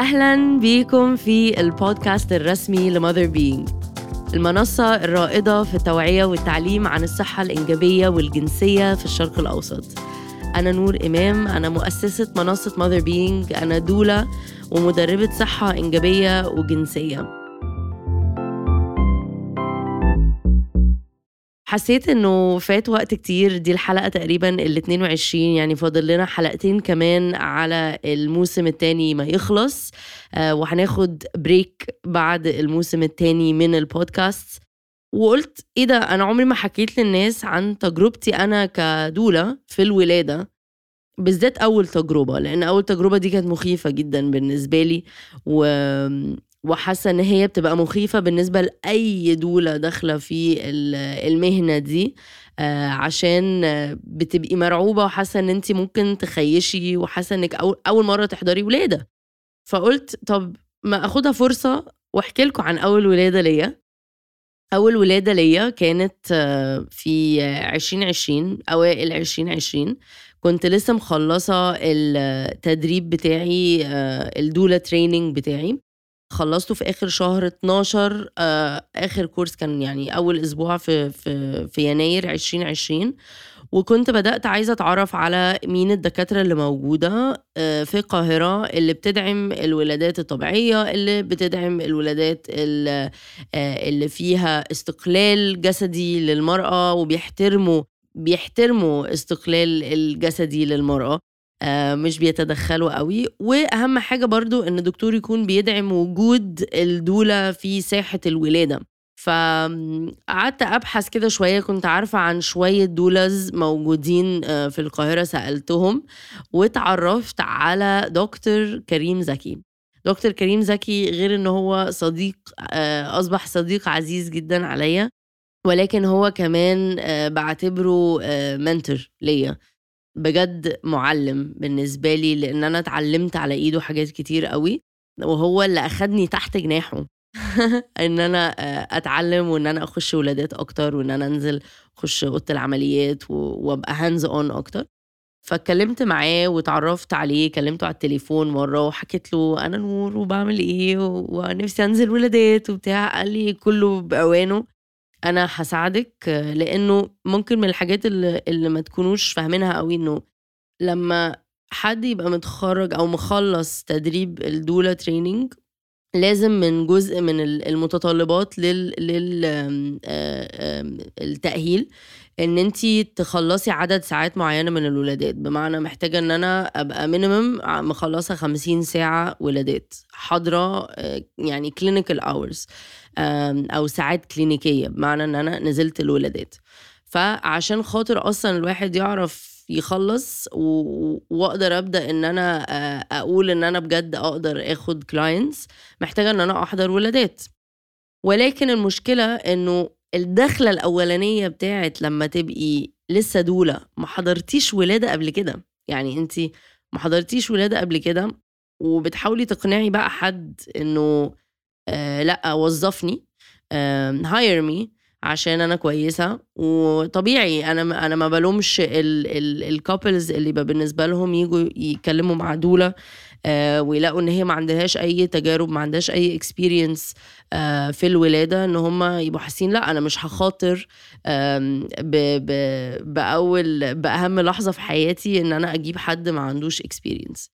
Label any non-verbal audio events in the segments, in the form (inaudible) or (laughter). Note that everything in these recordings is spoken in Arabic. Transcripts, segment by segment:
أهلا بيكم في البودكاست الرسمي ل Motherbeing المنصة الرائدة في التوعية والتعليم عن الصحة الإنجابية والجنسية في الشرق الأوسط. أنا نور إمام أنا مؤسسة منصة Motherbeing أنا doula ومدربة صحة إنجابية وجنسية. حسيت إنه فات وقت كتير. دي الحلقة تقريبا ال 22 يعني فاضل لنا حلقتين كمان على الموسم الثاني ما يخلص. آه وهناخد بريك بعد الموسم الثاني من البودكاست. وقلت إيه ده أنا عمري ما حكيت للناس عن تجربتي أنا كدولة في الولادة بالذات أول تجربة لأن أول تجربة دي كانت مخيفة جدا بالنسبة لي. و وحاسة إن هي بتبقى مخيفة بالنسبة لأي دولة داخلة في المهنة دي آه، عشان بتبقي مرعوبة وحاسة إن انت ممكن تخيشي وحاسة إنك أول مرة تحضري ولادة. فقلت طب ما آخدها فرصة وأحكي لكم عن أول ولادة ليا. أول ولادة ليا كانت آه، في 2020 أوائل 2020 كنت لسه مخلصة التدريب بتاعي آه، الدولا تريننج بتاعي. خلصته في آخر شهر 12 آه آخر كورس كان يعني أول أسبوع في في في يناير 2020 وكنت بدأت عايزة أتعرف على مين الدكاترة اللي موجودة آه في القاهرة اللي بتدعم الولادات الطبيعية اللي بتدعم الولادات اللي, آه اللي فيها استقلال جسدي للمرأة وبيحترموا بيحترموا استقلال الجسدي للمرأة. آه، مش بيتدخلوا قوي. وأهم حاجة برضو إن الدكتور يكون بيدعم وجود الدولة في ساحة الولادة. فقعدت أبحث كده شوية كنت عارفة عن شوية دولز موجودين آه، في القاهرة سألتهم واتعرفت على دكتور كريم زكي. دكتور كريم زكي غير إن هو صديق آه، أصبح صديق عزيز جدا عليا ولكن هو كمان بعتبره منتور ليا. بجد معلم بالنسبة لي لأن أنا اتعلمت على إيده حاجات كتير قوي وهو اللي أخدني تحت جناحه. (laughs) إن أنا آه، أتعلم وإن أنا أخش ولادات أكتر وإن أنا أنزل أخش أوضة العمليات وأبقى hands-on أكتر. فاتكلمت معاه واتعرفت عليه كلمته على التليفون مرة وحكيت له أنا نور وبعمل إيه ونفسي أنزل ولادات وبتاع قال لي كله بأوانه. أنا هساعدك لأنه ممكن من الحاجات اللي, اللي ما تكونوش فاهمينها قوي إنه لما حد يبقى متخرج أو مخلص تدريب ال doula training لازم من جزء من المتطلبات لل, لل التأهيل إن انت تخلصي عدد ساعات معينة من الولادات. بمعنى محتاجة إن أنا أبقى minimum مخلصة 50 ساعة ولادات. حاضرة يعني clinical hours أو ساعات كلينيكية. بمعنى إن أنا نزلت الولادات. فعشان خاطر أصلا الواحد يعرف يخلص واقدر ابدا ان أنا أقول ان أنا بجد أقدر اخد كلاينتس محتاجة ان أنا احضر ولادات. ولكن المشكلة انه الدخلة الأولانية بتاعت لما تبقي لسه دولة ما حضرتيش ولادة قبل كده. يعني انت ما حضرتيش ولادة قبل كده وبتحاولي تقنعي بقى حد انه آه لأ وظفني hire me عشان أنا كويسة. وطبيعي أنا أنا ما بلومش ال couples اللي بالنسبة لهم يجوا يتكلموا مع doula آه ويلاقوا إن هي ما عندهاش أي تجارب ما عندهاش أي experience آه في الولادة إن هم يبقوا حاسين لأ أنا مش هخاطر بأول بأهم لحظة في حياتي إن أنا أجيب حد ما عندوش experience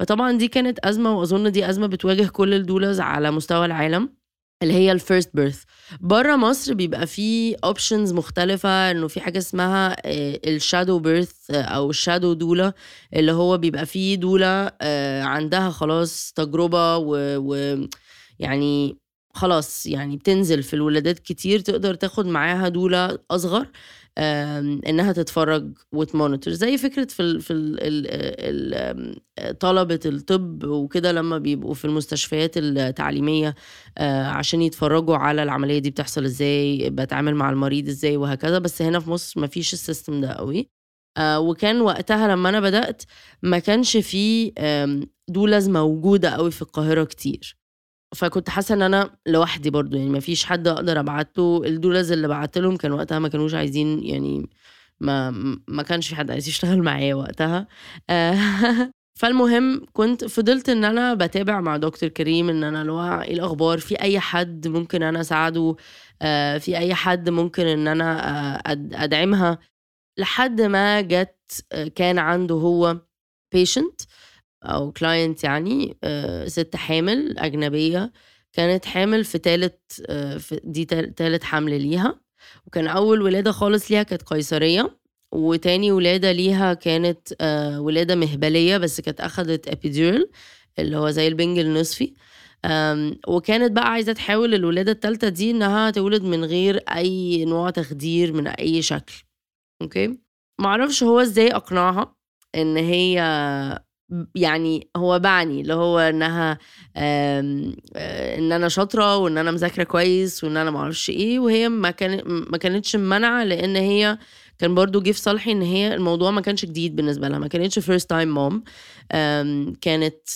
فطبعا دي كانت أزمة وأظن دي أزمة بتواجه كل ال doulas على مستوى العالم. اللي هي ال first birth بره مصر بيبقى في options مختلفة إنه في حاجة اسمها ال shadow birth أو ال shadow doula اللي هو بيبقى فيه doula آه، عندها خلاص تجربة و, يعني خلاص يعني بتنزل في الولادات كتير تقدر تاخد معاها doula أصغر. إنها تتفرج وت monitor زي فكرة في في طلبة الطب وكده لما بيبقوا في المستشفيات التعليمية آه، عشان يتفرجوا على العملية دي بتحصل إزاي بتعامل مع المريض إزاي وهكذا. بس هنا في مصر ما فيش ال system ده قوي. آه، وكان وقتها لما أنا بدأت ما كانش في doulas موجوده قوي في القاهرة كتير. فكنت حاسة إن أنا لوحدي برضو يعني ما فيش حد أقدر أبعته. ال doulas اللي بعت لهم كان وقتها ما كانوش عايزين يعني ما ما كانش في حد عايز يشتغل معايا وقتها. (laughs) فالمهم كنت فضلت إن أنا بتابع مع دكتور كريم إن أنا لو إيه الأخبار؟ في أي حد ممكن أنا أساعده؟ آه، في أي حد ممكن إن أنا آه، أدعمها؟ لحد ما جت آه، كان عنده هو patient أو client يعني ست حامل أجنبية كانت حامل في تالت دي تالت حمل ليها. وكان أول ولادة خالص ليها كانت قيصرية وتاني ولادة ليها كانت آه ولادة مهبلية بس كانت أخدت epidural اللي هو زي البنج النصفي. وكانت بقى عايزة تحاول الولادة التالتة دي إنها تولد من غير أي نوع تخدير من أي شكل. okay؟ معرفش هو إزاي أقنعها إن هي يعني هو بعني اللي هو إنها آه، إن أنا شاطرة وإن أنا مذاكرة كويس وإن أنا معرفش إيه وهي ما كان ما كانتش ممانعة لأن هي كان برضو جه في صالحي إن هي الموضوع ما كانش جديد بالنسبة لها ما كانتش first time mom كانت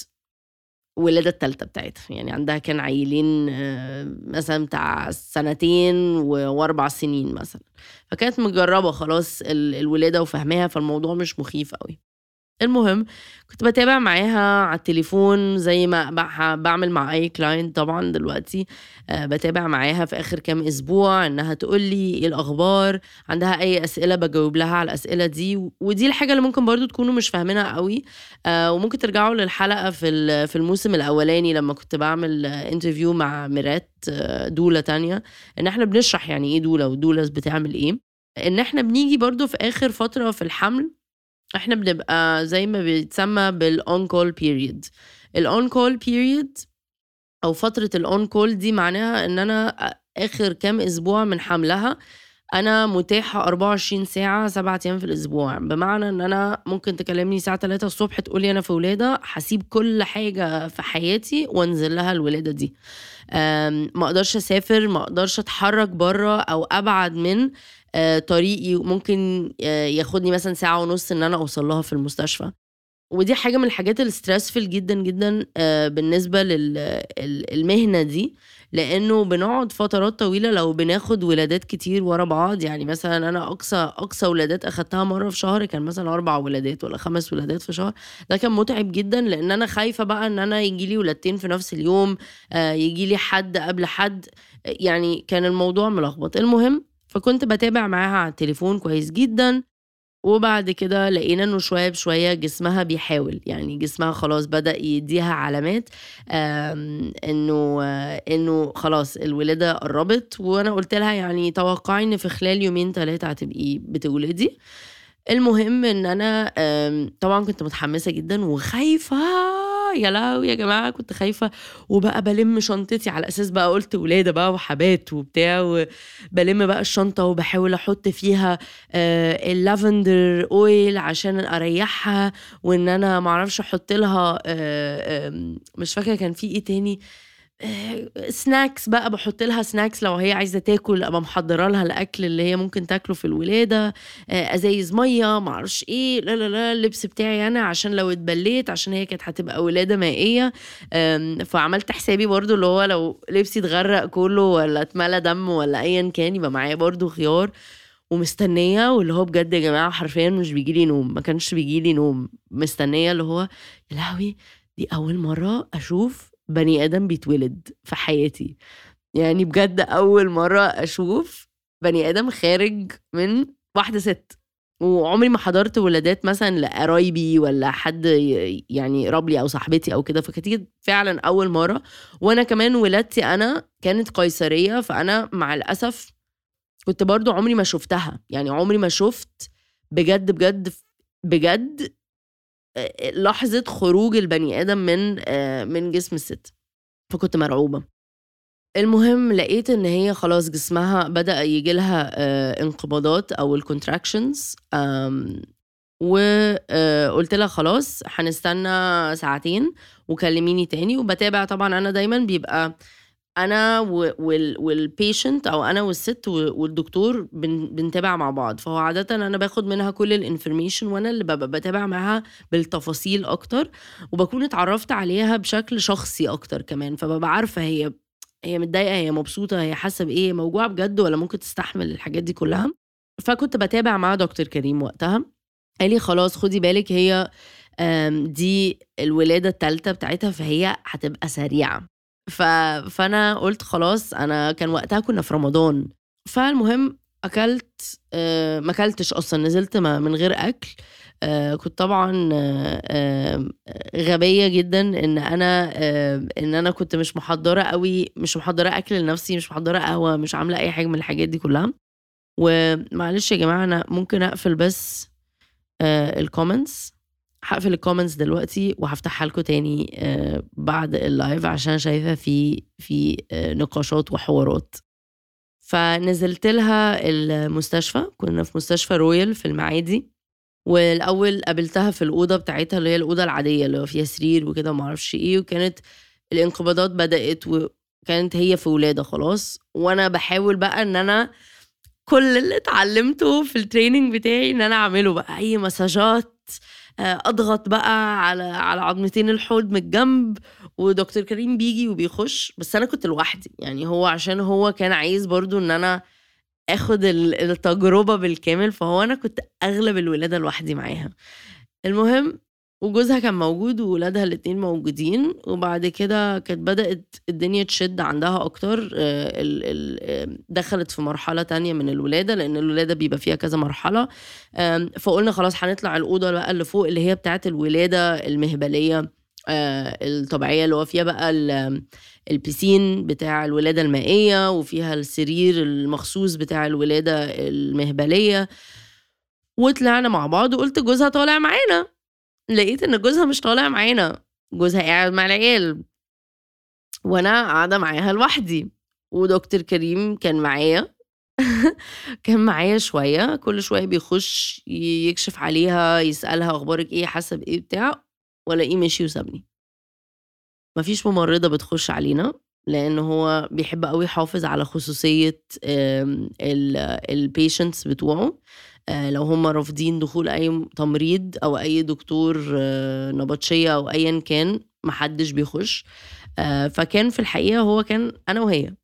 ولادة التالتة بتاعتها. يعني عندها كان عيلين مثلا بتاع سنتين وأربع سنين مثلا. فكانت مجربة خلاص الولادة وفهمها فالموضوع مش مخيف قوي المهم كنت بتابع معاها على التليفون زي ما بعمل مع أي client طبعا دلوقتي. أه بتابع معاها في آخر كام أسبوع إنها تقول لي إيه الأخبار عندها أي أسئلة بجاوب لها على الأسئلة دي. ودي الحاجة اللي ممكن برضو تكونوا مش فاهمينها قوي. أه وممكن ترجعوا للحلقة في في الموسم الأولاني لما كنت بعمل interview مع ميرات آه، doula تانية. إن إحنا بنشرح يعني إيه doula و doula بتعمل إيه. إن إحنا بنيجي برضو في آخر فترة في الحمل إحنا بنبقى زي ما بيتسمى بال on call period ال on call period أو فترة ال on call دي معناها إن أنا آخر كام أسبوع من حملها أنا متاحة 24 ساعة سبعة أيام في الأسبوع. بمعنى إن أنا ممكن تكلمني الساعة 3 الصبح تقولي أنا في ولادة هسيب كل حاجة في حياتي وأنزل لها الولادة دي. ما أقدرش أسافر ما أقدرش أتحرك بره أو أبعد من آه، طريقي. ممكن آه، ياخدني مثلا ساعة ونص إن أنا أوصل لها في المستشفى. ودي حاجة من الحاجات الستريسفل جدا جدا آه، بالنسبة للمهنه دي. لأنه بنقعد فترات طويلة لو بناخد ولادات كتير ورا بعض. يعني مثلا أنا أقصى أقصى ولادات أخدتها مرة في شهر كان مثلا أربع ولادات ولا خمس ولادات في شهر. ده كان متعب جدا لأن أنا خايفة بقى إن أنا يجي لي ولادتين في نفس اليوم يجي لي حد قبل حد. يعني كان الموضوع ملخبط. المهم فكنت بتابع معاها على التليفون كويس جدا. وبعد كده لقينا إنه شوية بشوية جسمها بيحاول. يعني جسمها خلاص بدأ يديها علامات إنه إنه خلاص الولادة قربت. وأنا قلت لها يعني توقعي إن في خلال يومين ثلاثة هتبقي بتولدي. المهم إن أنا طبعا كنت متحمسة جدا وخايفة يا لهوي يا جماعة كنت خايفة. وبقى بلم شنطتي على أساس بقى قلت ولادة بقى وحبات وبتاع وبلم بقى الشنطة وبحاول أحط فيها آه، اللافندر أويل عشان أريحها وإن أنا معرفش أحط لها آه، مش فاكرة كان في إيه تاني. snacks بقى بحط لها snacks لو هي عايزة تاكل أبقى محضرة لها الأكل اللي هي ممكن تاكله في الولادة. آه، أزايز مية معرفش إيه لا لا لا اللبس بتاعي أنا عشان لو اتبليت عشان هي كانت هتبقى ولادة مائية. فعملت حسابي برضو اللي هو لو لبسي اتغرق كله ولا اتملى دم ولا ايا كان يبقى معايا برضو خيار ومستنية. واللي هو بجد يا جماعة حرفيا مش بيجي لي نوم ما كانش بيجي لي نوم مستنية اللي هو يا لهوي دي أول مرة أشوف بني آدم بيتولد في حياتي. يعني بجد أول مرة أشوف بني آدم خارج من واحدة ست. وعمري ما حضرت ولادات مثلا لقرايبي ولا حد يعني لي أو صاحبتي أو كده. فكانت فعلا أول مرة. وأنا كمان ولادتي أنا كانت قيصرية فأنا مع الأسف كنت برضو عمري ما شفتها. يعني عمري ما شفت بجد بجد بجد لحظة خروج البني آدم من آه، من جسم الست. فكنت مرعوبة. المهم لقيت إن هي خلاص جسمها بدأ يجي لها آه، انقباضات أو الكونتراكشنز وقلت آه، لها خلاص هنستنى ساعتين وكلميني تاني. وبتابع طبعا أنا دايما بيبقى أنا وال patient أو أنا والست والدكتور بنتابع مع بعض. فهو عادة أنا باخد منها كل ال information وأنا اللي ببقى بتابع معاها بالتفاصيل أكتر وبكون اتعرفت عليها بشكل شخصي أكتر كمان. فببقى عارفة هي هي متضايقة هي مبسوطة هي حاسة بإيه موجوعة بجد ولا ممكن تستحمل الحاجات دي كلها؟ فكنت بتابع مع دكتور كريم وقتها. قال لي خلاص خدي بالك هي دي الولادة الثالثه بتاعتها فهي هتبقى سريعة. ف... فأنا قلت خلاص أنا كان وقتها كنا في رمضان. فالمهم أكلت آه، ما أكلتش أصلا نزلت ما- من غير أكل. آه، كنت طبعا آه، غبية جدا إن أنا إن أنا كنت مش محضرة قوي مش محضرة أكل لنفسي مش محضرة قهوة مش عاملة أي حاجة من الحاجات دي كلها. ومعلش يا جماعة أنا ممكن أقفل بس الكومنتس هقفل ال comments دلوقتي وهفتحها لكم تاني آه، بعد ال live عشان شايفة في في آه، نقاشات وحوارات. فنزلت لها المستشفى كنا في مستشفى رويال في المعادي والأول قابلتها في الأوضة بتاعتها اللي هي الأوضة العادية اللي هو فيها سرير وكده وما أعرفش إيه وكانت الانقباضات بدأت وكانت هي في ولادة خلاص. وأنا بحاول بقى إن أنا كل اللي اتعلمته في ال training بتاعي إن أنا أعمله بقى أي massageات أضغط بقى على على عظمتين الحوض من الجنب ودكتور كريم بيجي وبيخش. بس أنا كنت لوحدي يعني هو عشان هو كان عايز برضو إن أنا آخد ال- التجربة بالكامل فهو أنا كنت أغلب الولادة لوحدي معاها. المهم وجوزها كان موجود وولادها الاتنين موجودين وبعد كده كانت بدأت الدنيا تشد عندها أكتر آه، آه، دخلت في مرحلة تانية من الولادة لأن الولادة بيبقى فيها كذا مرحلة فقلنا خلاص هنطلع الأوضة بقى اللي فوق اللي هي بتاعت الولادة المهبلية آه، الطبيعية اللي هو فيها بقى ال- البيسين بتاع الولادة المائية وفيها السرير المخصوص بتاع الولادة المهبلية وطلعنا مع بعض وقلت جوزها طالع معانا. لقيت إن جوزها مش طالع معانا جوزها قاعد مع العيال. وأنا قاعدة معاها لوحدي. ودكتور كريم كان معايا. (laughs) كان معايا شوية كل شوية بيخش يكشف عليها يسألها أخبارك إيه حاسة بإيه بتاع. وألاقيه مشي وسابني. مفيش ممرضة بتخش علينا لأن هو بيحب قوي يحافظ على خصوصية البيشنتس بتوعه. لو هم رافضين دخول أي تمريض أو أي دكتور آه، نبطشية أو ايا كان محدش بيخش. آه، فكان في الحقيقة هو كان أنا وهي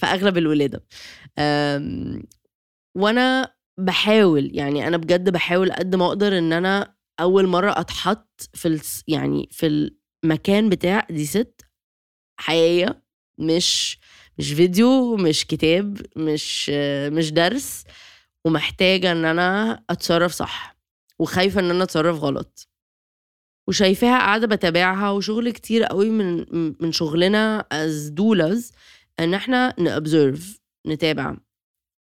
في أغلب الولادة. وأنا بحاول يعني أنا بجد بحاول قد ما أقدر إن أنا أول مرة أتحط في يعني في المكان بتاع دي ست حقيقية مش مش فيديو مش كتاب مش آه، مش درس. ومحتاجة إن أنا أتصرف صح وخايفة إن أنا أتصرف غلط. وشايفاها قاعدة بتابعها وشغل كتير قوي من من شغلنا as doulas إن إحنا ن observe نتابع.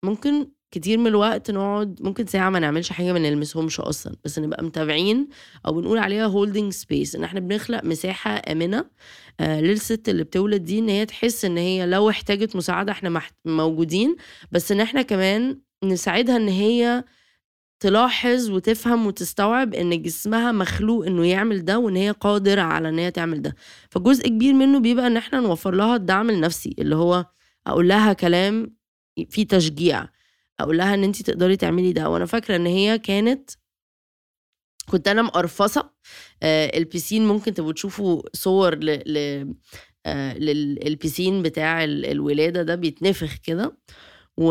ممكن كتير من الوقت نقعد ممكن ساعة ما نعملش حاجة ما نلمسهمش أصلا بس نبقى متابعين أو بنقول عليها holding space إن إحنا بنخلق مساحة آمنة آه للست اللي بتولد دي إن هي تحس إن هي لو احتاجت مساعدة إحنا موجودين بس إن إحنا كمان نساعدها إن هي تلاحظ وتفهم وتستوعب إن جسمها مخلوق إنه يعمل ده وإن هي قادرة على إن هي تعمل ده. فجزء كبير منه بيبقى إن إحنا نوفر لها الدعم النفسي اللي هو أقول لها كلام فيه تشجيع أقول لها إن أنت تقدري تعملي ده. وأنا فاكرة إن هي كانت كنت أنا مقرفصة آه البيسين ممكن تبقوا تشوفوا صور ل, ل آه للبيسين بتاع ال- الولادة ده بيتنفخ كده. و...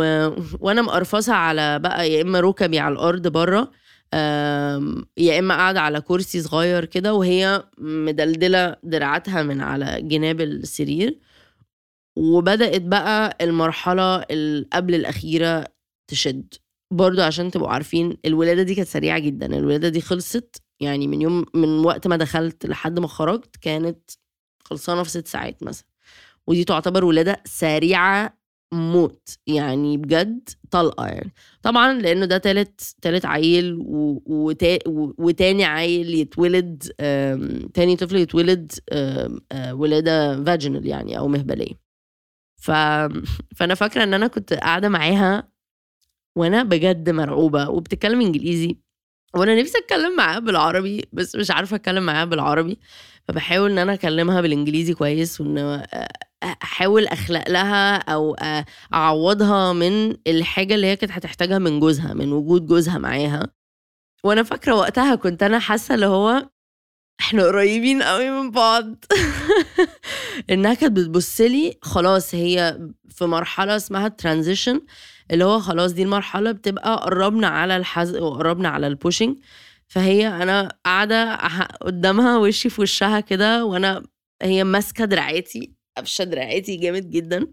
وأنا مقرفصة على بقى يا إما ركبي على الأرض بره يا إما قاعدة على كرسي صغير كده وهي مدلدلة دراعاتها من على جناب السرير. وبدأت بقى المرحلة اللي قبل الأخيرة تشد. برضو عشان تبقوا عارفين الولادة دي كانت سريعة جدا. الولادة دي خلصت يعني من يوم من وقت ما دخلت لحد ما خرجت كانت خلصانة في ست ساعات مثلا. ودي تعتبر ولادة سريعة موت يعني بجد طلقة يعني طبعا لأنه ده تالت تالت عيل. وتاني عيل يتولد تاني طفل يتولد آه، ولادة فاجينال يعني أو مهبلية ف... فأنا فاكرة إن أنا كنت قاعدة معاها وأنا بجد مرعوبة وبتتكلم إنجليزي وأنا نفسي أتكلم معاها بالعربي بس مش عارفة أتكلم معاها بالعربي فبحاول إن أنا أكلمها بالإنجليزي كويس وإن أحاول أخلق لها أو أعوضها من الحاجة اللي هي كانت هتحتاجها من جوزها من وجود جوزها معاها. وأنا فاكرة وقتها كنت أنا حاسة اللي هو إحنا قريبين قوي من بعض. (laughs) إنها كانت بتبص لي خلاص هي في مرحلة اسمها transition اللي هو خلاص دي المرحلة بتبقى قربنا على الحزق وقربنا على ال pushing فهي أنا قاعدة قدامها وشي في وشها كده وأنا هي ماسكة دراعاتي قفشة دراعاتي جامد جدا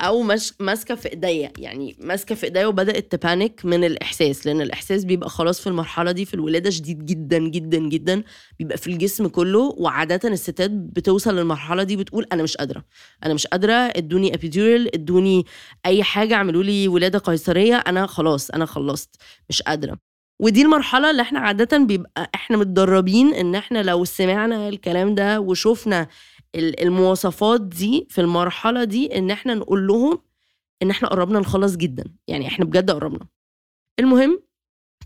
أو ماسكة في إيديا يعني ماسكة في إيديا وبدأت تبانك من الإحساس لأن الإحساس بيبقى خلاص في المرحلة دي في الولادة شديد جدا جدا جدا بيبقى في الجسم كله وعادة الستات بتوصل للمرحلة دي بتقول أنا مش قادرة أنا مش قادرة إدوني ابيدورال إدوني أي حاجة اعملوا لي ولادة قيصرية أنا خلاص أنا خلصت مش قادرة. ودي المرحلة اللي إحنا عادة بيبقى إحنا متدربين ان إحنا لو سمعنا الكلام ده وشفنا المواصفات دي في المرحلة دي ان إحنا نقول لهم ان إحنا قربنا نخلص جدا. يعني إحنا بجد قربنا. المهم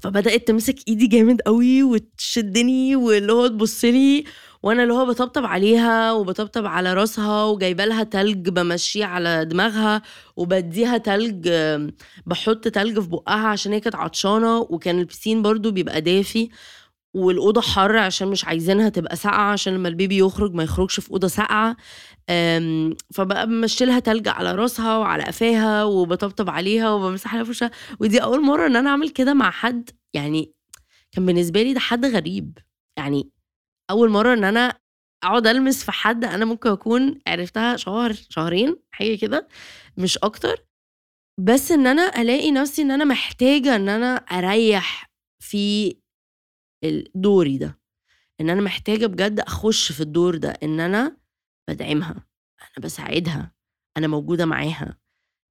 فبدأت تمسك إيدي جامد قوي وتشدني واللي هو تبص لي وأنا اللي هو بطبطب عليها وبطبطب على راسها وجايبة لها تلج بمشيه على دماغها وبديها تلج بحط تلج في بقها عشان هي كانت عطشانة وكان البسين برضو بيبقى دافي والأوضة حر عشان مش عايزينها تبقى ساقعة عشان لما البيبي يخرج ما يخرجش في أوضة ساقعة. فبقى بمشي لها تلج على راسها وعلى قفاها وبطبطب عليها وبمسح لها وشها. ودي أول مرة إن أنا أعمل كده مع حد يعني كان بالنسبة لي ده حد غريب. يعني أول مرة إن أنا أقعد ألمس في حد أنا ممكن أكون عرفتها شهر شهرين حاجة كده مش أكتر. بس إن أنا ألاقي نفسي إن أنا محتاجة إن أنا أريح في دوري ده. إن أنا محتاجة بجد أخش في الدور ده. إن أنا بدعمها أنا بساعدها أنا موجودة معاها.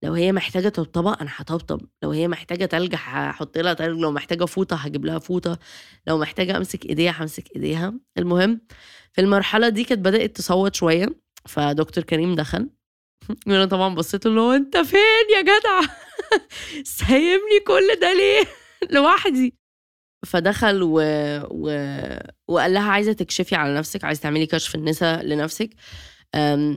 لو هي محتاجة طبطبة أنا هطبطب. لو هي محتاجة تلج هحط لها تلج. لو محتاجة فوطة هجيب لها فوطة. لو محتاجة أمسك إيديها همسك إيديها. المهم في المرحلة دي كانت بدأت تصوت شوية فدكتور كريم دخل. (laughs) وأنا طبعا بصيت له هو أنت فين يا جدع؟ (laughs) سايبني كل ده ليه؟ (laughs) لوحدي. فدخل و... و... وقال لها عايزة تكشفي على نفسك عايزة تعملي كشف النساء لنفسك.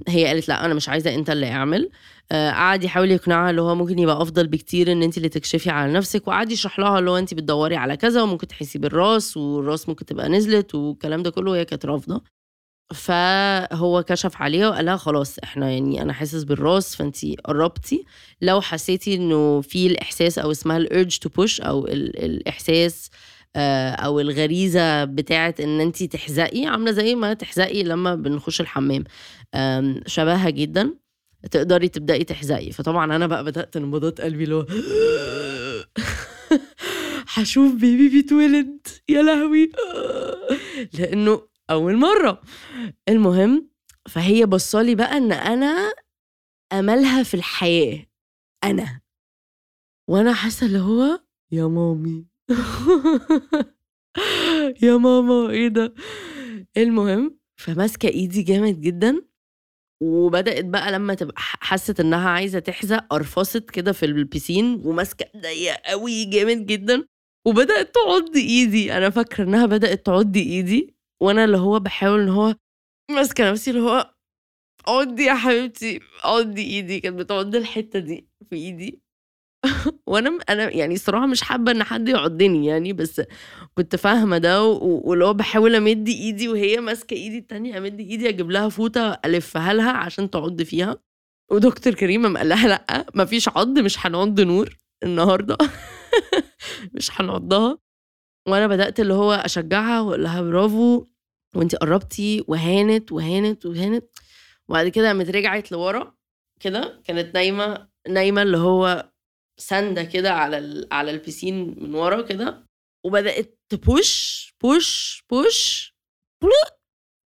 هي قالت لا أنا مش عايزة أنت اللي اعمل. آه، قعد يحاول يقنعها اللي هو ممكن يبقى أفضل بكتير إن أنت اللي تكشفي على نفسك. وقعد يشرح لها اللي هو أنت بتدوري على كذا وممكن تحسي بالراس والراس ممكن تبقى نزلت والكلام ده كله وهي كانت رافضة. فهو كشف عليها وقال لها خلاص إحنا يعني أنا حاسس بالراس فأنت قربتي. لو حسيتي إنه في الإحساس أو اسمها ال urge to push أو الإحساس أو الغريزة بتاعه إن انت تحزقي عاملة زي ما تحزقي لما بنخش الحمام. شبهها جدا. تقدري تبدأي تحزقي. فطبعا أنا بقى بدأت نبضات قلبي اللي هو (laughs) هشوف baby بيتولد يا لهوي. (laughs) لأنه أول مرة. المهم فهي بصالي بقى إن أنا أملها في الحياة. أنا. وأنا حاسة اللي هو يا مامي. (laughs) يا ماما إيه ده؟ المهم فماسكة ايدي جامد جدا وبدأت بقى لما تبقى حست انها عايزة تحزق قرفصت كده في البيسين وماسكة ايديا قوي جامد جدا وبدأت تعض ايدي. أنا فاكرة انها بدأت تعض ايدي وأنا اللي هو بحاول ان هو ماسكة نفسي اللي هو عضي يا حبيبتي عضي ايدي. كانت بتعض الحتة دي في ايدي. (laughs) وأنا أنا يعني الصراحه مش حابة ان حد يعضني يعني بس كنت فاهمة ده واللي هو بحاول امد ايدي وهي ماسكة ايدي التانية امد ايدي أجيب لها فوطة الفها لها عشان تعض فيها. ودكتور كريم قال لها لا مفيش عض مش هنعض نور النهارده. (laughs) مش هنعضها. وأنا بدأت اللي هو اشجعها واقول لها برافو وانت قربتي وهانت وهانت وهانت. وبعد كده قامت رجعت لورا كده كانت نايمة نايمة اللي هو ساندة كده على على البسين من ورا كده وبدأت تبوش بوش بوش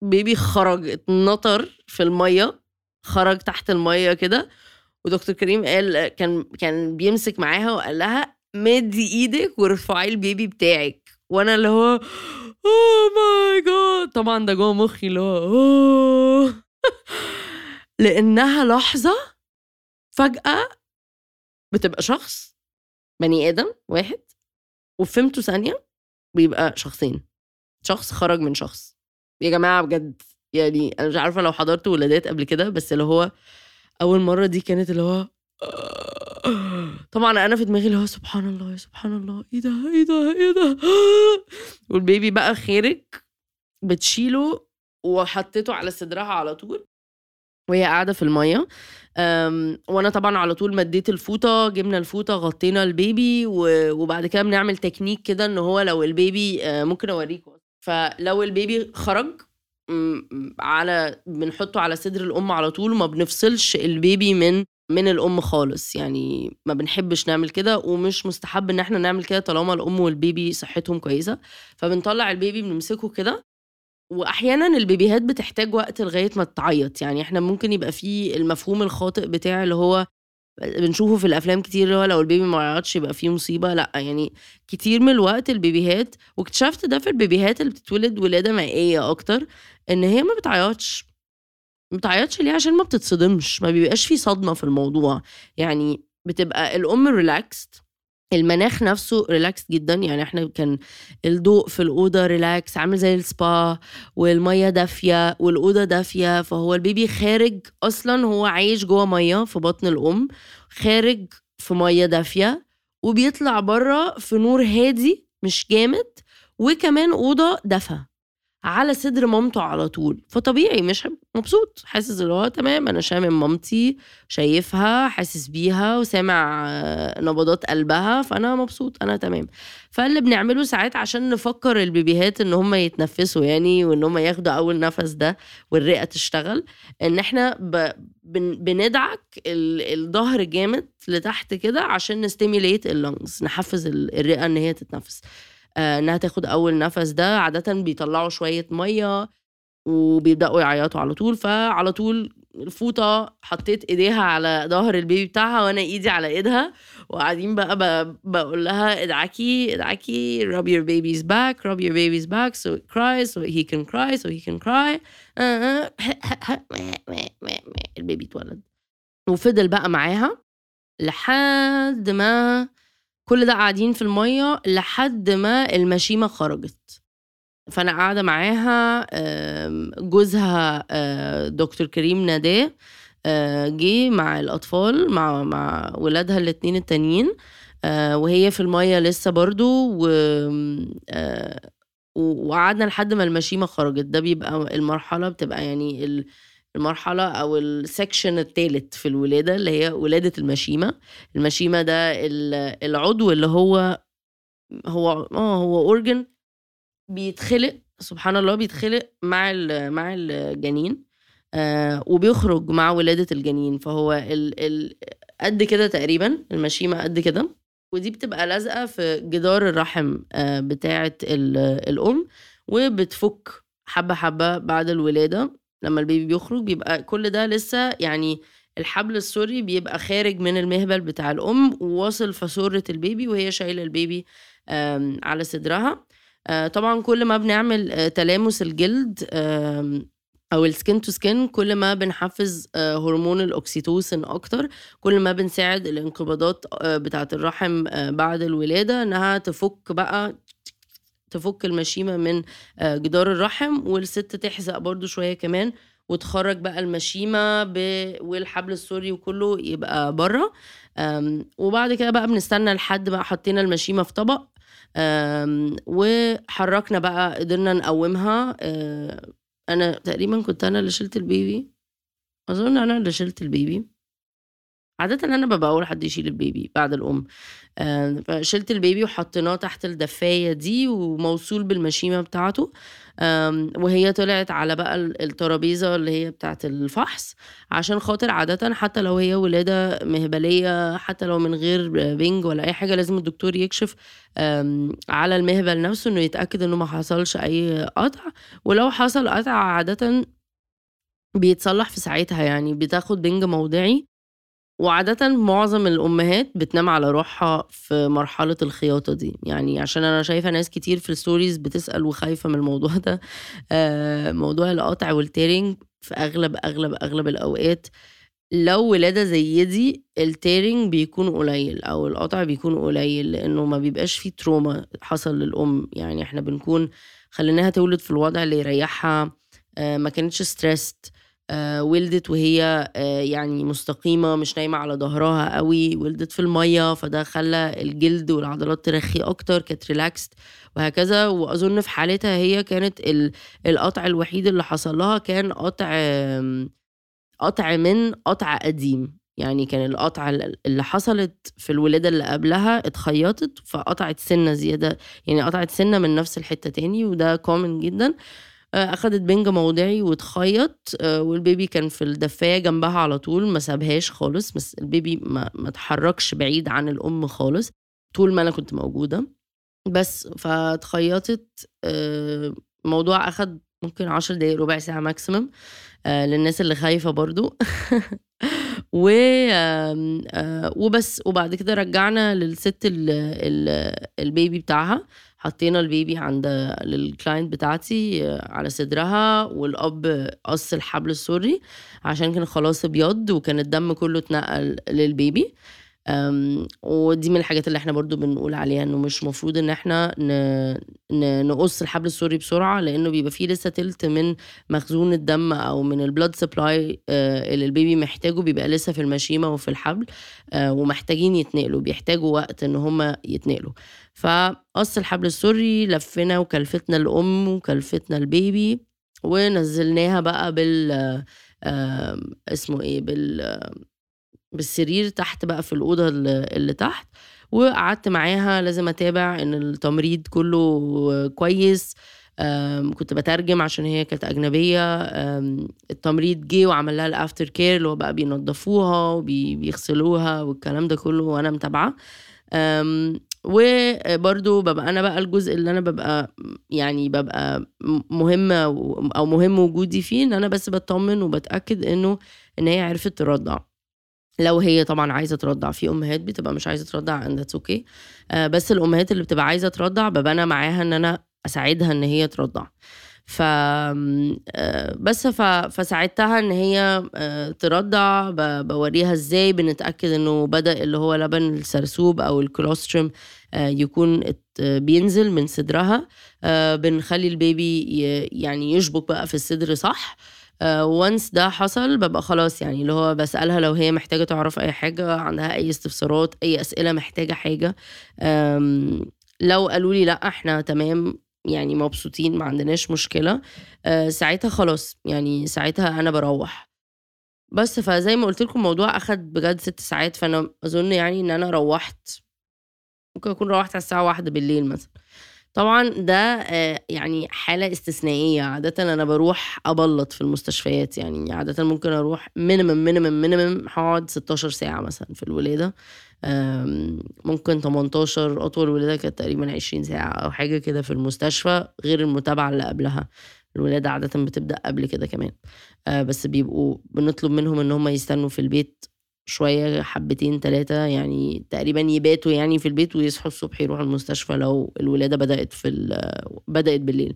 بيبي خرج اتنطر في المية خرج تحت المية كده ودكتور كريم قال كان كان بيمسك معاها وقال لها مدي إيدك وارفعي ال baby بتاعك. وأنا اللي هو oh my God طبعا ده جوه مخي اللي هو oh (laughs) لأنها لحظة فجأة بتبقى شخص بني آدم واحد وفهمته ثانية بيبقى شخصين. شخص خرج من شخص. يا جماعة بجد يعني أنا مش عارفة لو حضرت ولادات قبل كده بس اللي هو أول مرة دي كانت اللي هو طبعا أنا في دماغي اللي هو سبحان الله يا سبحان الله إيه ده إيه ده إيه ده؟ وال baby بقى خارج بتشيله وحطيته على صدرها على طول. وهي قاعدة في المية. وأنا طبعا على طول مديت الفوطة جبنا الفوطة غطينا ال baby وبعد كده بنعمل تكنيك كده إن هو لو ال baby آه، ممكن اوريكم فلو ال baby خرج على بنحطه على صدر الأم على طول وما بنفصلش ال baby من من الأم خالص. يعني ما بنحبش نعمل كده ومش مستحب إن إحنا نعمل كده طالما الأم وال baby صحتهم كويسة. فبنطلع ال baby بنمسكه كده وأحيانا البيبيهات بتحتاج وقت لغاية ما تعيط يعني إحنا ممكن يبقى في المفهوم الخاطئ بتاع اللي هو بنشوفه في الأفلام كتير اللي هو لو ال baby ما عيطش يبقى فيه مصيبة. لأ يعني كتير من الوقت البيبيهات واكتشفت ده في البيبيهات اللي بتتولد ولادة مائية أكتر إن هي ما بتعيطش. ما بتعيطش ليه؟ عشان ما بتتصدمش ما بيبقاش في صدمة في الموضوع. يعني بتبقى الأم relaxed المناخ نفسه ريلاكس جدا. يعني إحنا كان الضوء في الأوضة ريلاكس عامل زي السبا والمية دافية والأوضة دافية. فهو ال baby خارج أصلا هو عايش جوه مية في بطن الأم خارج في مية دافية وبيطلع بره في نور هادي مش جامد وكمان أوضة دفى على صدر مامته على طول. فطبيعي مش مبسوط. حاسس اللي هو تمام أنا شامم مامتي شايفها حاسس بيها وسامع آه، نبضات قلبها فأنا مبسوط أنا تمام. فاللي بنعمله ساعات عشان نفكر البيبيهات إن هم يتنفسوا يعني وإن هم ياخدوا أول نفس ده والرئة تشتغل إن إحنا ب... بن... بندعك ال... الظهر جامد لتحت كده عشان ن stimulate ال lungs نحفز ال- الرئة إن هي تتنفس. إنها تاخد أول نفس ده. عاده بيطلعوا شوية مية وبيبدأوا يعيطوا على طول. فعلى طول الفوطة حطيت إيديها على ظهر ال baby بتاعها وأنا إيدي على إيدها. وقاعدين بقى ب- بقول لها ادعكي ادعكي rub your baby's back rub your baby's back so it cries so he can cry so he can cry. آه، آه، البيبي اتولد. وفضل بقى معاها لحد ما كل ده قاعدين في المية لحد ما المشيمة خرجت. فأنا قاعدة معاها جوزها دكتور كريم ناداه جه مع الأطفال مع مع ولادها الاتنين التانيين وهي في المية لسه برضو و- وقعدنا لحد ما المشيمة خرجت. ده بيبقى المرحلة بتبقى يعني ال- المرحلة أو ال section الثالث في الولادة اللي هي ولادة المشيمة. المشيمة ده ال- العضو اللي هو هو آه هو organ بيتخلق سبحان الله بيتخلق مع مع الجنين آه وبيخرج مع ولادة الجنين. فهو ال ال قد كده تقريبا المشيمة قد كده. ودي بتبقى لازقة في جدار الرحم آه بتاعة ال- الأم وبتفك حبة حبة بعد الولادة. لما ال baby بيخرج بيبقى كل ده لسه يعني الحبل السري بيبقى خارج من المهبل بتاع الأم وواصل فسرة ال baby وهي شايلة ال baby على صدرها. آه، طبعا كل ما بنعمل آه، تلامس الجلد أو ال skin to skin كل ما بنحفز آه، هرمون الاكسيتوسين أكتر. كل ما بنساعد الانقباضات بتاعة الرحم بعد الولادة إنها تفك بقى تفك المشيمة من آه، جدار الرحم والست تحزق برضو شوية كمان وتخرج بقى المشيمة. والحبل السوري وكله يبقى بره. وبعد كده بقى بنستنى لحد بقى حطينا المشيمة في طبق. وحركنا بقى قدرنا نقومها. أه، أنا تقريبا كنت أنا اللي شلت البيبي. أظن أنا اللي شلت ال baby. عادة أنا ببقى أول حد يشيل ال baby بعد الأم. آه، فشلت ال baby وحطيناه تحت الدفاية دي وموصول بالمشيمة بتاعته. وهي طلعت على بقى ال- الترابيزة اللي هي بتاعت الفحص عشان خاطر عادة حتى لو هي ولادة مهبلية حتى لو من غير بنج ولا أي حاجة لازم الدكتور يكشف على المهبل نفسه إنه يتأكد إنه ما حصلش أي قطع. ولو حصل قطع عادة بيتصلح في ساعتها يعني بتاخد بنج موضعي. وعادة معظم الأمهات بتنام على روحها في مرحلة الخياطة دي. يعني عشان أنا شايفة ناس كتير في ال stories بتسأل وخايفة من الموضوع ده. آه، موضوع القطع وال tearing في أغلب أغلب أغلب الأوقات. لو ولادة زي دي ال tearing بيكون قليل أو القطع بيكون قليل لأنه ما بيبقاش فيه trauma حصل للأم. يعني إحنا بنكون خليناها تولد في الوضع اللي يريحها آه، ما كانتش stressed ولدت وهي آه، يعني مستقيمة مش نايمة على ظهرها قوي ولدت في المية فده خلى الجلد والعضلات ترخي أكتر كانت ريلاكست وهكذا. وأظن في حالتها هي كانت ال- القطع الوحيد اللي حصل لها كان قطع قطع من قطع قديم يعني كان القطع اللي حصلت في الولادة اللي قبلها اتخيطت فقطعت سنة زيادة يعني قطعت سنة من نفس الحتة تاني وده common جدا. آه، أخدت بنج موضعي واتخيط آه، والبيبي كان في الدفاية جنبها على طول ما سابهاش خالص بس البيبي ما, ما اتحركش بعيد عن الأم خالص طول ما أنا كنت موجودة. بس فاتخيطت الموضوع آه، أخد ممكن عشر دقايق ربع ساعة maximum للناس اللي خايفة برضو. (laughs) و وبس وبعد كده رجعنا للست البيبي بتاعها. حطينا البيبي عند ال client بتاعتي على صدرها والأب قص الحبل السري عشان كان خلاص ابيض وكان الدم كله اتنقل للبيبي. ودي من الحاجات اللي إحنا برضو بنقول عليها انه مش مفروض ان إحنا نقص الحبل السري بسرعة لأنه بيبقى فيه لسه تلت من مخزون الدم أو من ال blood supply آه، اللي البيبي محتاجه بيبقى لسه في المشيمة وفي الحبل آه، ومحتاجين يتنقلوا بيحتاجوا وقت ان هم يتنقلوا. فقص الحبل السري لفنا وكلفتنا الأم وكلفتنا البيبي ونزلناها بقى بال اسمه إيه بال بالسرير تحت بقى في الأوضة اللي تحت وقعدت معاها لازم أتابع إن التمريض كله كويس كنت بترجم عشان هي كانت أجنبية التمريض جه وعمل لها الأفتر كير اللي هو بقى بينظفوها وبيغسلوها والكلام ده كله وأنا متابعة. وبرضو ببقى أنا بقى الجزء اللي أنا ببقى يعني ببقى مهمة أو مهم وجودي فيه إن أنا بس بطمن وبتأكد إنه إن هي عرفت ترضع. لو هي طبعا عايزة ترضع في أمهات بتبقى مش عايزة ترضع that's okay. آه بس الأمهات اللي بتبقى عايزة ترضع ببقى معاها إن أنا أساعدها إن هي ترضع. ف آه، بس ف... فساعدتها إن هي آه، ترضع. ب... بوريها إزاي بنتأكد إنه بدأ اللي هو لبن السرسوب أو الكولوستروم آه، يكون بينزل من صدرها. بنخلي البيبي يعني يشبك بقى في الصدر صح. و once ده حصل ببقى خلاص يعني اللي هو بسألها لو هي محتاجة تعرف أي حاجة عندها أي استفسارات أي أسئلة محتاجة حاجة. لو قالوا لي لأ إحنا تمام يعني مبسوطين ما عندناش مشكلة. آه، ساعتها خلاص يعني ساعتها أنا بروح. بس فزي ما قلت لكم الموضوع أخد بجد ست ساعات فأنا أظن يعني إن أنا روحت ممكن أكون روحت على الساعة واحدة بالليل مثلا. طبعا ده آه، يعني حالة استثنائية. عادة أنا بروح أبلط في المستشفيات يعني عادة ممكن أروح minimum minimum minimum هقعد 16 ساعة مثلا في الولادة. ممكن 18 أطول ولادة كانت تقريبا 20 ساعة أو حاجة كده في المستشفى غير المتابعة اللي قبلها. الولادة عادة بتبدأ قبل كده كمان. آه، بس بيبقوا بنطلب منهم إن هم يستنوا في البيت شوية حبتين تلاتة يعني تقريبا يباتوا يعني في البيت ويصحوا الصبح يروحوا المستشفى لو الولادة بدأت في بدأت بالليل.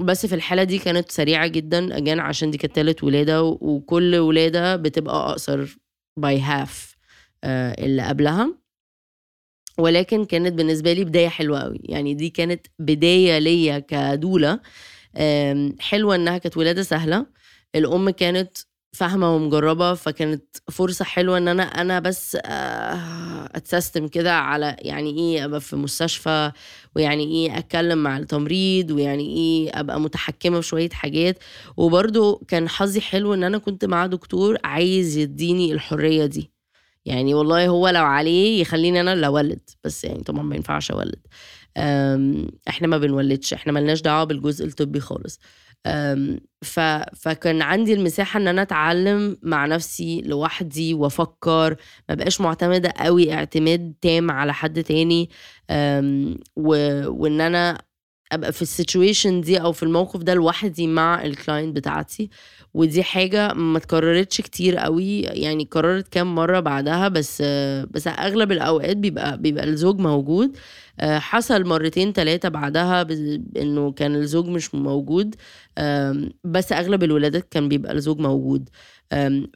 بس في الحالة دي كانت سريعة جدا. أجان عشان دي كانت تالت ولادة وكل ولادة بتبقى أقصر ب half اللي قبلها. ولكن كانت بالنسبة لي بداية حلوة قوي يعني دي كانت بداية ليا كدولا. حلوة إنها كانت ولادة سهلة. الأم كانت فاهمة ومجربة فكانت فرصة حلوة إن أنا أنا بس آه، أتسيستم كده على يعني إيه أبقى في مستشفى ويعني إيه أتكلم مع التمريض ويعني إيه أبقى متحكمة في شوية حاجات. وبرده كان حظي حلو إن أنا كنت مع دكتور عايز يديني الحرية دي. يعني والله هو لو عليه يخليني أنا اللي أولد بس يعني طبعا ما ينفعش أولد. إحنا ما بنولدش إحنا ملناش دعوة بالجزء الطبي خالص. فكان عندي المساحة إن أنا أتعلم مع نفسي لوحدي وأفكر ما بقاش معتمدة قوي اعتماد تام على حد تاني. وإن أنا أبقى في ال situation دي أو في الموقف ده لوحدي مع ال client بتاعتي ودي حاجة ما اتكررتش كتير قوي يعني اتكررت كام مرة بعدها بس بس أغلب الأوقات بيبقى بيبقى الزوج موجود حصل مرتين ثلاثة بعدها إنه كان الزوج مش موجود بس أغلب الولادات كان بيبقى الزوج موجود.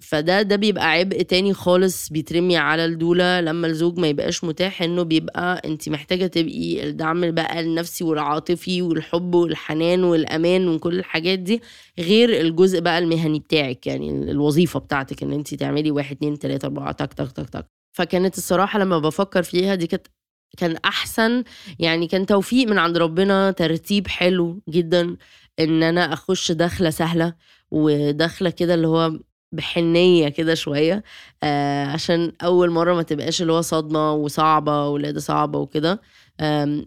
فده ده بيبقى عبء تاني خالص بيترمي على الدولا لما الزوج ما يبقاش متاح إنه بيبقى انت محتاجة تبقي الدعم بقى النفسي والعاطفي والحب والحنان والأمان وكل الحاجات دي غير الجزء بقى المهني بتاعك يعني الوظيفة بتاعتك إن انت تعملي واحد اتنين تلاتة أربعة تك تك تك تك. فكانت الصراحة لما بفكر فيها دي كانت كان أحسن. يعني كان توفيق من عند ربنا ترتيب حلو جدا إن أنا أخش دخلة سهلة ودخلة كده اللي هو بحنية كده شوية آه عشان أول مرة ما تبقاش اللي هو صدمة وصعبة ولاده صعبة وكده.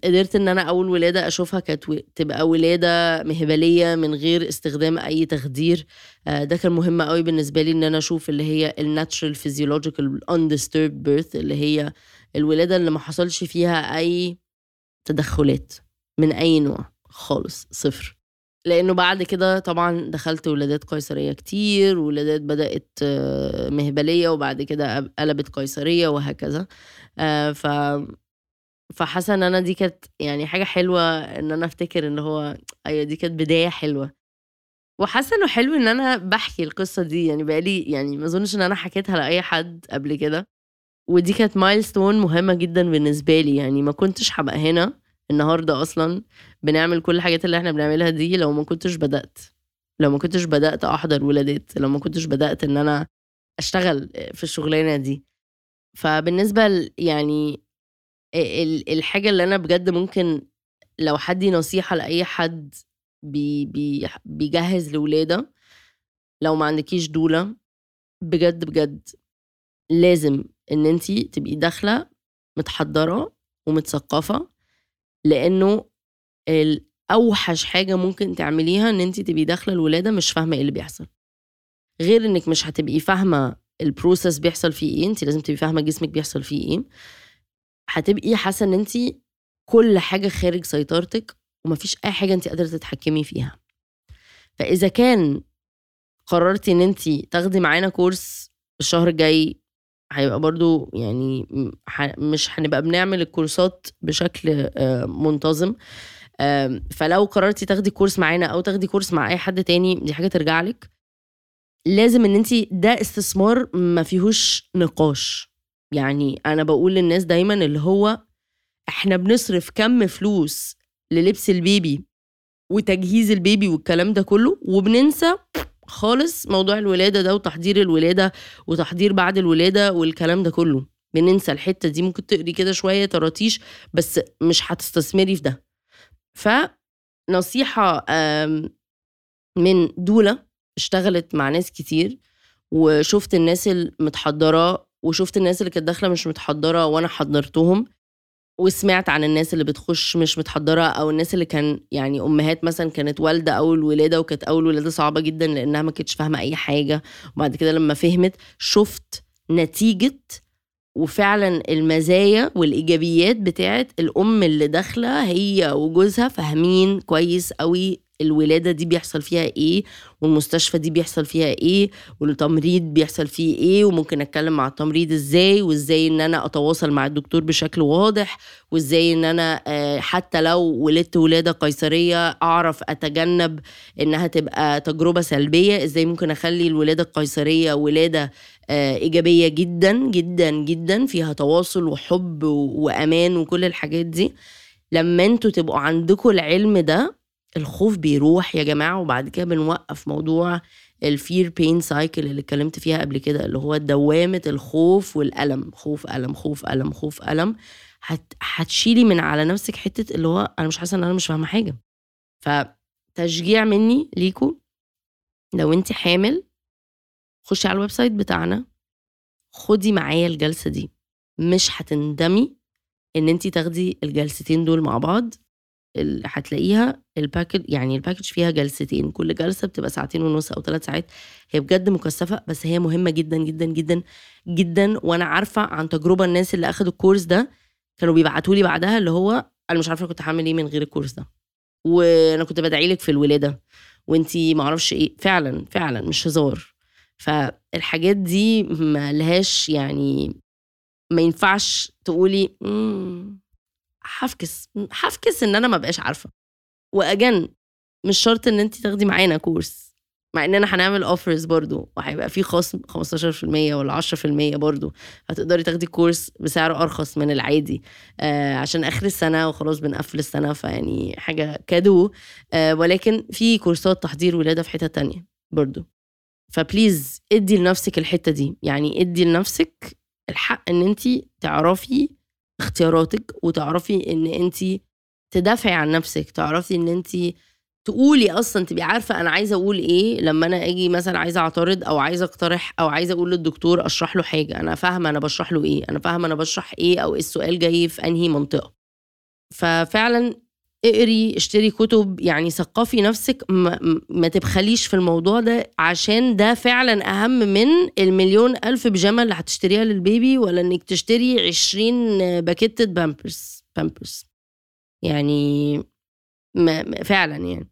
قدرت إن أنا أول ولادة أشوفها كانت تبقى ولادة مهبلية من غير استخدام أي تخدير. آه، ده كان مهم قوي بالنسبة لي إن أنا أشوف اللي هي الناتشرال فيزيولوجيكال undisturbed birth اللي هي الولادة اللي ما حصلش فيها أي تدخلات من أي نوع خالص صفر. لأنه بعد كده طبعا دخلت ولادات قيصرية كتير ولادات بدأت آه، مهبلية وبعد كده قلبت قيصرية وهكذا. آه، ف فحاسة إن أنا دي كانت يعني حاجة حلوة إن أنا أفتكر إن هو أيوه دي كانت بداية حلوة. وحاسة إنه حلو إن أنا بحكي القصة دي يعني بقالي يعني ما أظنش إن أنا حكيتها لأي حد قبل كده. ودي كانت مايلستون مهمة جدا بالنسبة لي. يعني ما كنتش هبقى هنا النهارده أصلا بنعمل كل الحاجات اللي إحنا بنعملها دي لو ما كنتش بدأت. لو ما كنتش بدأت أحضر ولادات لو ما كنتش بدأت إن أنا أشتغل في الشغلانة دي. فبالنسبة ل- يعني ال- الحاجة اللي أنا بجد ممكن لو حدي نصيحة لأي حد بي بي بيجهز لولاده لو ما عندكيش دولة بجد بجد لازم إن انتي تبقي داخلة متحضرة ومتثقفة لأنه أوحش حاجة ممكن تعمليها إن انتي تبقي داخلة الولادة مش فاهمة إيه اللي بيحصل. غير إنك مش هتبقي فاهمة ال process بيحصل فيه إيه انت لازم تبقي فاهمة جسمك بيحصل فيه إيه. هتبقي حاسة إن انت كل حاجة خارج سيطرتك ومفيش أي حاجة انت قادرة تتحكمي فيها. فإذا كان قررتي إن انت تاخدي معانا كورس الشهر الجاي هيبقى برضو يعني مش هنبقى بنعمل الكورسات بشكل آه، منتظم. فلو قررتي تاخدي كورس معانا أو تاخدي كورس مع أي حد تاني دي حاجة ترجع لك. لازم إن انت ده استثمار ما فيهوش نقاش. يعني أنا بقول للناس دايما اللي هو إحنا بنصرف كم فلوس للبس البيبي وتجهيز البيبي والكلام ده كله وبننسى خالص موضوع الولادة ده وتحضير الولادة وتحضير بعد الولادة والكلام ده كله. بننسى الحتة دي ممكن تقري كده شوية طراطيش بس مش هتستثمري في ده. فنصيحة آم، من دولة اشتغلت مع ناس كتير وشفت الناس المتحضرة وشفت الناس اللي كانت داخلة مش متحضرة وأنا حضرتهم. وسمعت عن الناس اللي بتخش مش متحضرة أو الناس اللي كان يعني أمهات مثلا كانت والدة أول ولادة وكانت أول ولادة صعبة جدا لأنها ما كانتش فاهمة أي حاجة. وبعد كده لما فهمت شفت نتيجة وفعلا المزايا والإيجابيات بتاعت الأم اللي داخلة هي وجوزها فاهمين كويس قوي الولادة دي بيحصل فيها إيه والمستشفى دي بيحصل فيها إيه والتمريض بيحصل فيه إيه وممكن أتكلم مع التمريض إزاي وإزاي إن أنا أتواصل مع الدكتور بشكل واضح وإزاي إن أنا آه، حتى لو ولدت ولادة قيصرية أعرف أتجنب إنها تبقى تجربة سلبية إزاي ممكن أخلي الولادة القيصرية ولادة آه، إيجابية جدا جدا جدا فيها تواصل وحب وأمان وكل الحاجات دي. لما أنتوا تبقوا عندكم العلم ده الخوف بيروح يا جماعة وبعد كده بنوقف موضوع ال fear pain cycle اللي اتكلمت فيها قبل كده اللي هو دوامة الخوف والألم. خوف ألم خوف ألم خوف ألم. هت... هتشيلي من على نفسك حتة اللي هو أنا مش حاسة إن أنا مش فاهمة حاجة. فتشجيع مني ليكوا لو انت حامل خشي على ال website بتاعنا. خدي معايا الجلسة دي. مش هتندمي إن انت تاخدي الجلستين دول مع بعض. هتلاقيها ال package يعني ال package فيها جلستين كل جلسة بتبقى ساعتين ونص أو ثلاث ساعات. هي بجد مكثفة بس هي مهمة جدا جدا جدا جدا. وأنا عارفة عن تجربة الناس اللي أخدوا الكورس ده كانوا بيبعتوا لي بعدها اللي هو أنا مش عارفة كنت هعمل إيه من غير الكورس ده. وأنا كنت بدعي لك في الولادة. وأنتي معرفش إيه. فعلا فعلا مش هزار. فالحاجات دي ما لهاش يعني ما ينفعش تقولي "مم، هفكس هفكس إن أنا ما بقاش عارفة. و again مش شرط إن انت تاخدي معانا كورس مع اننا هنعمل offers برضو وهيبقى في خصم 15% ولا 10% برضو. هتقدري تاخدي كورس بسعر أرخص من العادي آه عشان آخر السنة وخلاص بنقفل السنة فيعني حاجة cadeau آه ولكن في كورسات تحضير ولادة في حتة تانية برضو. فبليز ادي لنفسك الحتة دي. يعني ادي لنفسك الحق إن انت تعرفي اختياراتك وتعرفي إن انت تدافعي عن نفسك تعرفي إن انت تقولي أصلا تبقي عارفة أنا عايزة أقول إيه لما أنا آجي مثلا عايزة أعترض أو عايزة أقترح أو عايزة أقول للدكتور أشرح له حاجة. أنا فاهمة أنا بشرح له إيه أنا فاهمة أنا بشرح إيه أو السؤال جاي في أنهي منطقة. ففعلا اقري اشتري كتب. يعني ثقفي نفسك ما, ما تبخليش في الموضوع ده عشان ده فعلا أهم من المليون ألف بيجامة اللي هتشتريها للبيبي ولا إنك تشتري عشرين باكيتة بامبرز بامبرز. يعني ما فعلا يعني.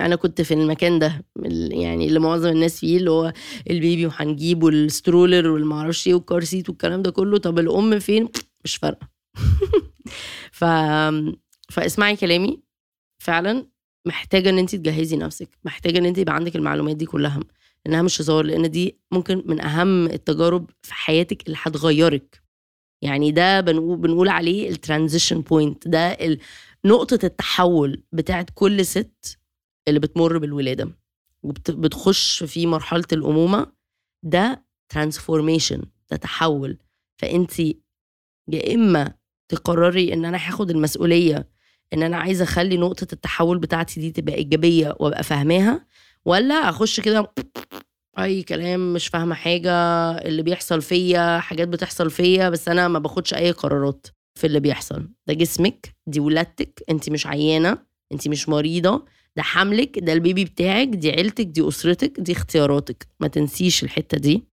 أنا كنت في المكان ده يعني اللي معظم الناس فيه اللي هو البيبي وهنجيبه ال stroller والمعرفش إيه وال car seat والكلام ده كله. طب الأم فين؟ مش فارقة. (laughs) ف فاسمعي كلامي. فعلا محتاجة إن انت تجهزي نفسك. محتاجة إن انت يبقى عندك المعلومات دي كلها. انها مش هزار لأن دي ممكن من أهم التجارب في حياتك اللي هتغيرك. يعني ده بنقول بنقول عليه ال transition point ده نقطة التحول بتاعت كل ست اللي بتمر بالولادة. وبتخش في مرحلة الأمومة. ده transformation ده تحول. فانت يا إما تقرري إن أنا هاخد المسؤولية إن أنا عايزة أخلي نقطة التحول بتاعتي دي تبقى إيجابية وأبقى فاهماها ولا أخش كده أي كلام مش فاهمة حاجة اللي بيحصل فيا حاجات بتحصل فيا بس أنا ما باخدش أي قرارات في اللي بيحصل. ده جسمك دي ولادتك انت مش عيانة انت مش مريضة ده حملك ده البيبي بتاعك دي عيلتك دي أسرتك دي اختياراتك. ما تنسيش الحتة دي.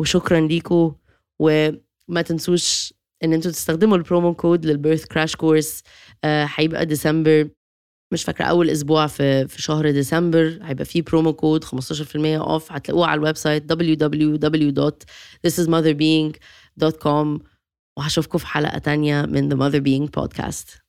وشكرا ليكم وما تنسوش إن أنتوا تستخدموا ال promo code لل birth crash course هيبقى ديسمبر مش فاكرة أول أسبوع في في شهر ديسمبر هيبقى فيه promo code 15% off هتلاقوه على ال website www.thisismotherbeing.com وهشوفكم في حلقة تانية من The Mother Being Podcast.